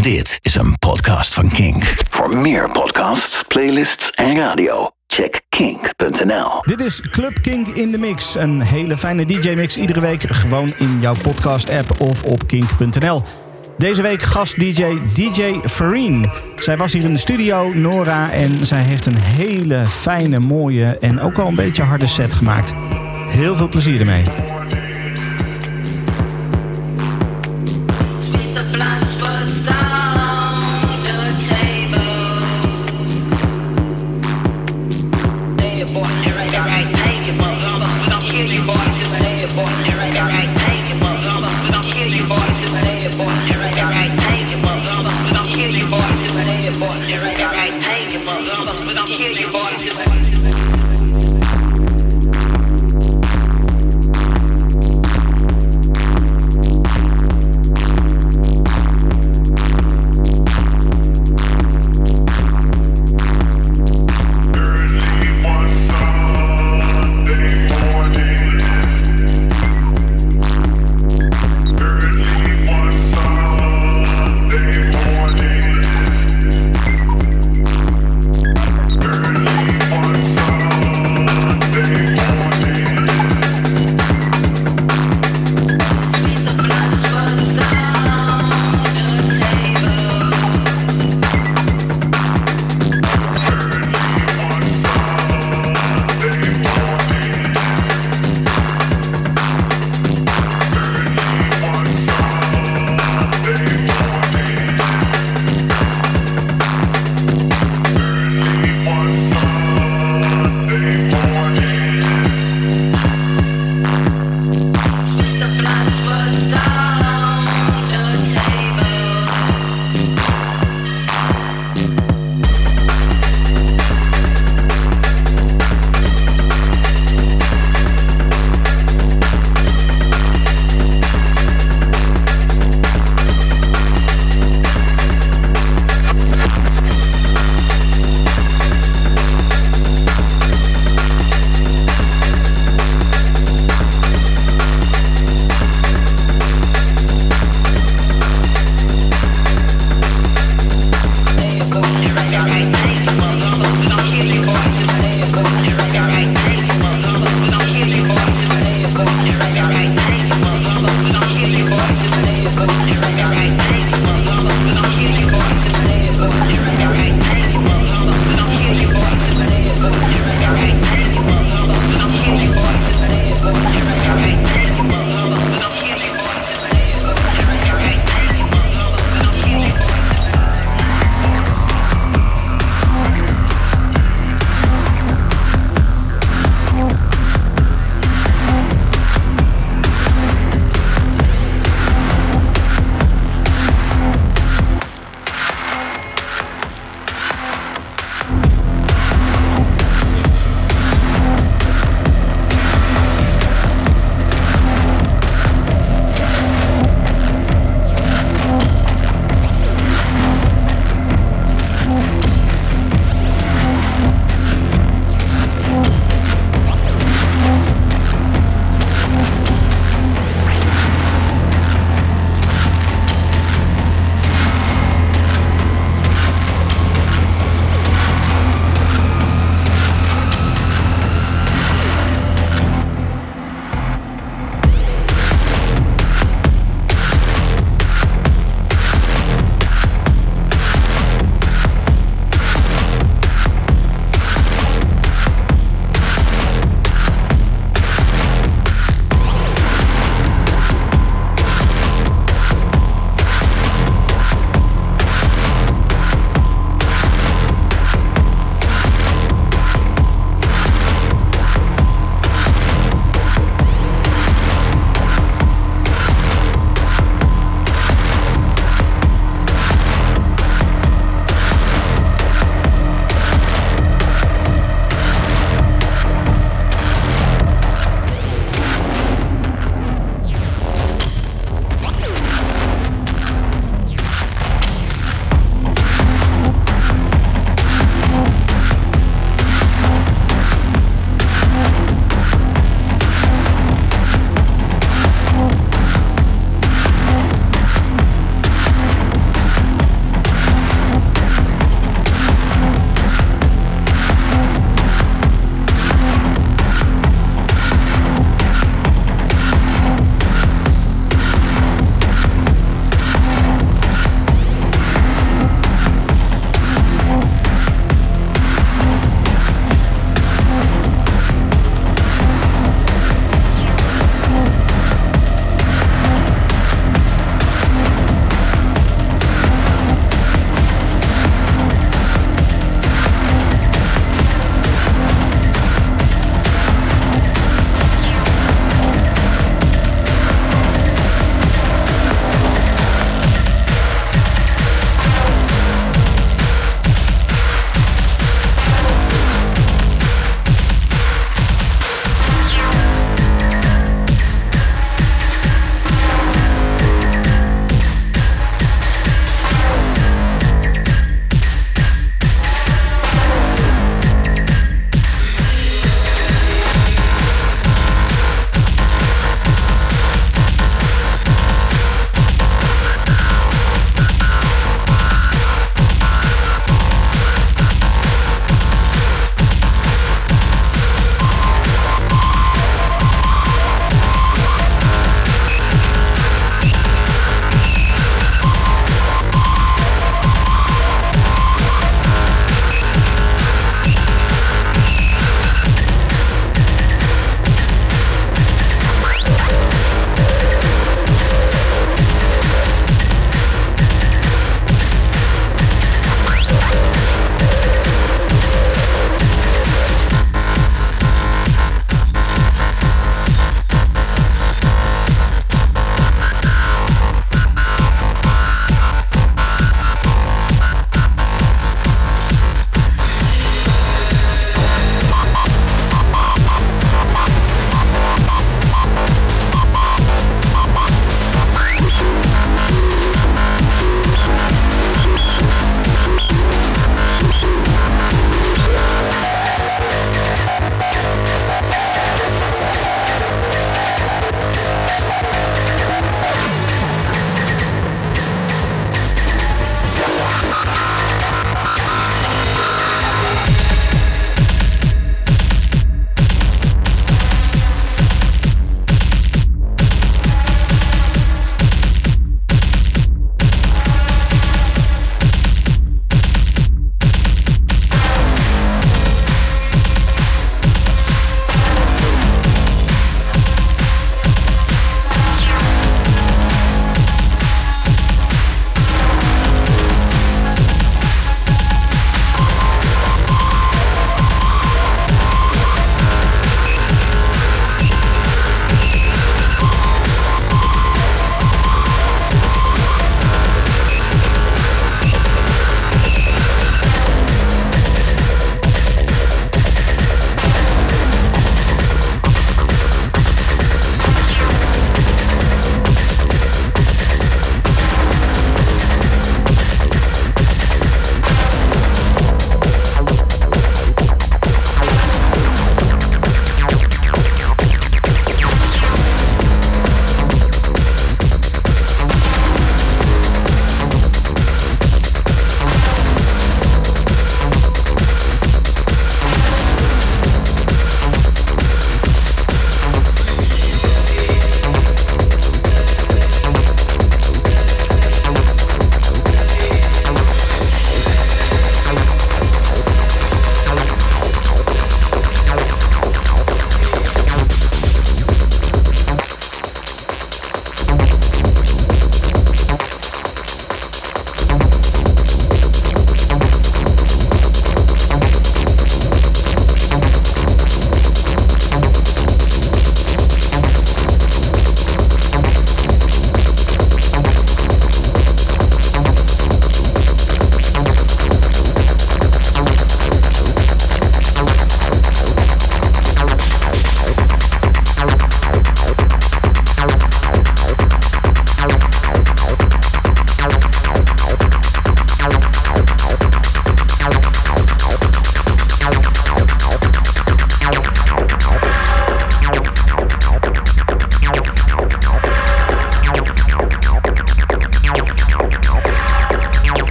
Dit is een podcast van Kink. Voor meer podcasts, playlists en radio, check kink.nl. Dit is Club Kink in de Mix. Een hele fijne DJ-mix iedere week gewoon in jouw podcast-app of op kink.nl. Deze week gast-DJ DJ Farine. Zij was hier in de studio, Nora, en zij heeft een hele fijne, mooie en ook wel een beetje harde set gemaakt. Heel veel plezier ermee.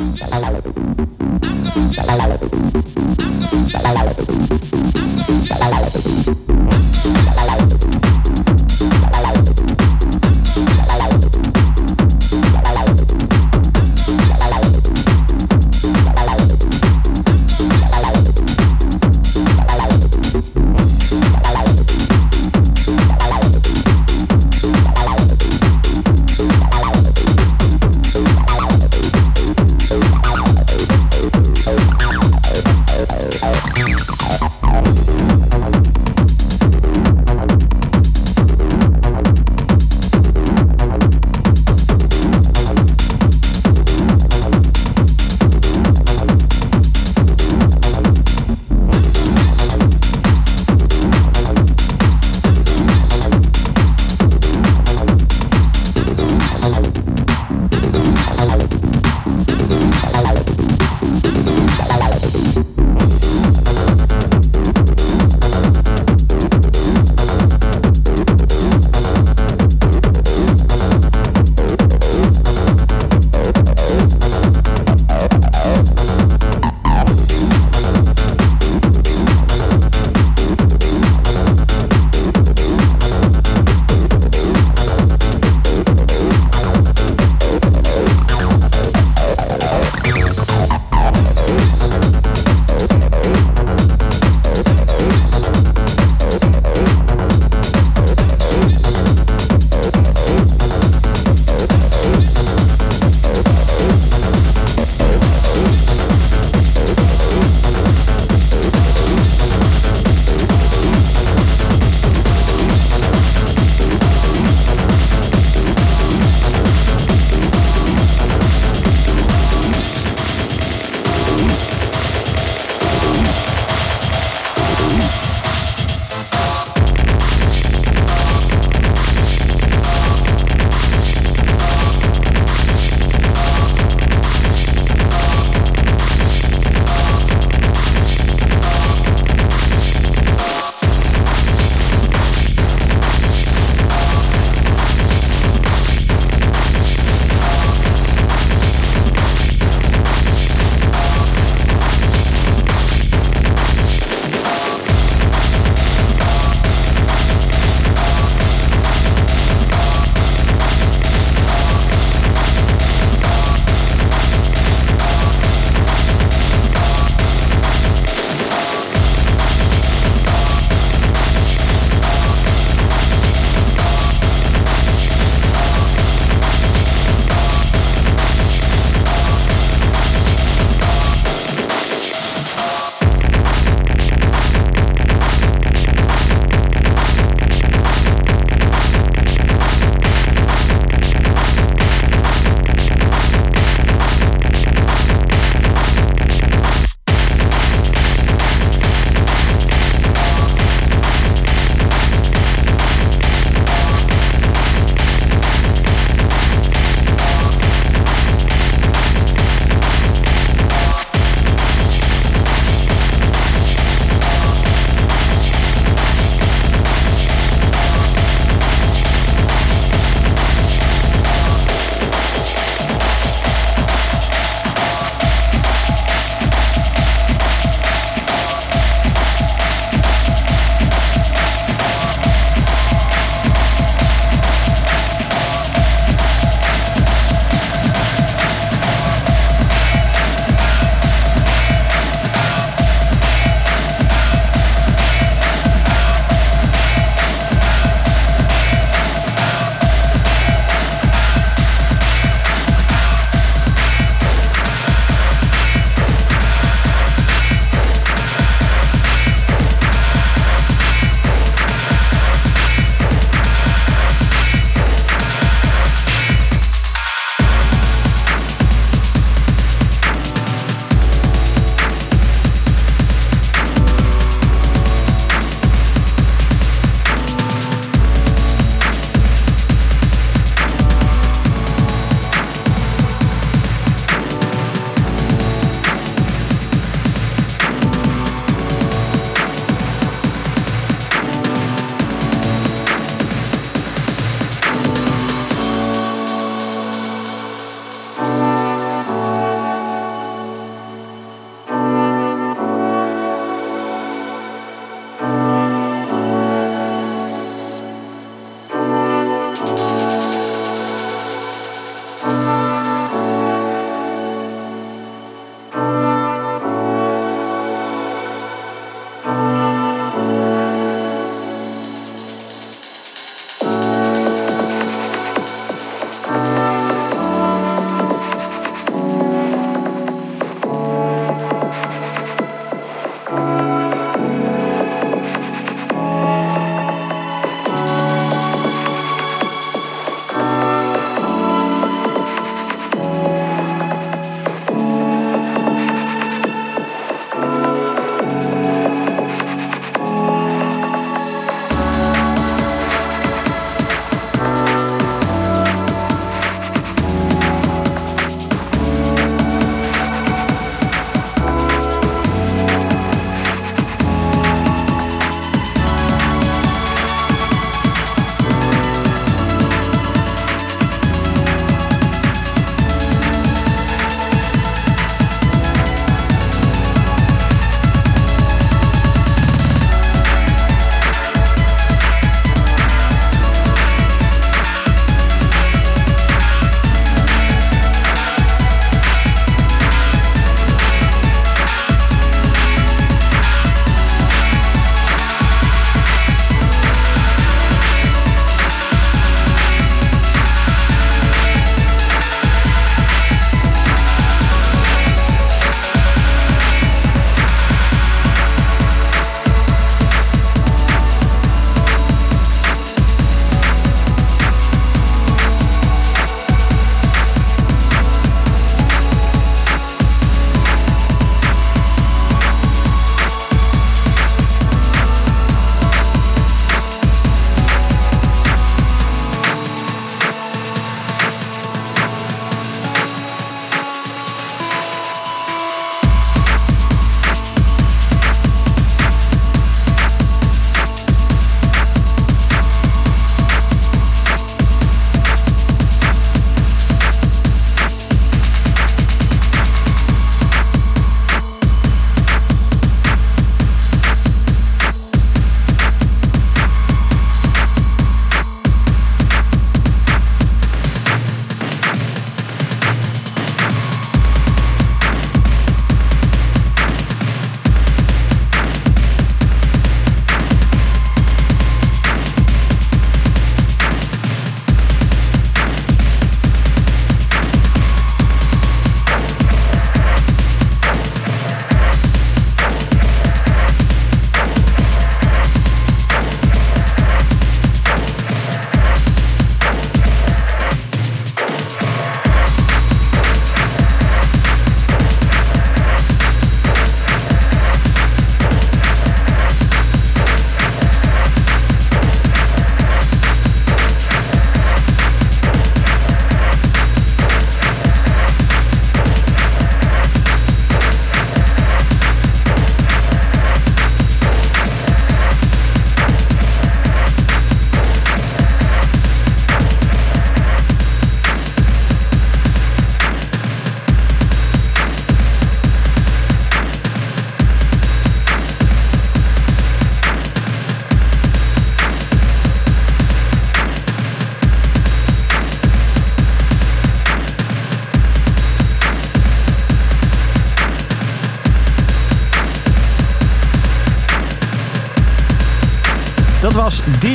I'm going to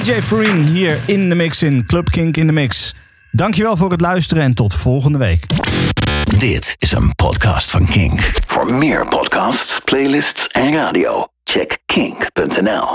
DJ Farine hier in de mix in Club Kink in de Mix. Dankjewel voor het luisteren en tot volgende week. Dit is een podcast van Kink. Voor meer podcasts, playlists en radio, check kink.nl.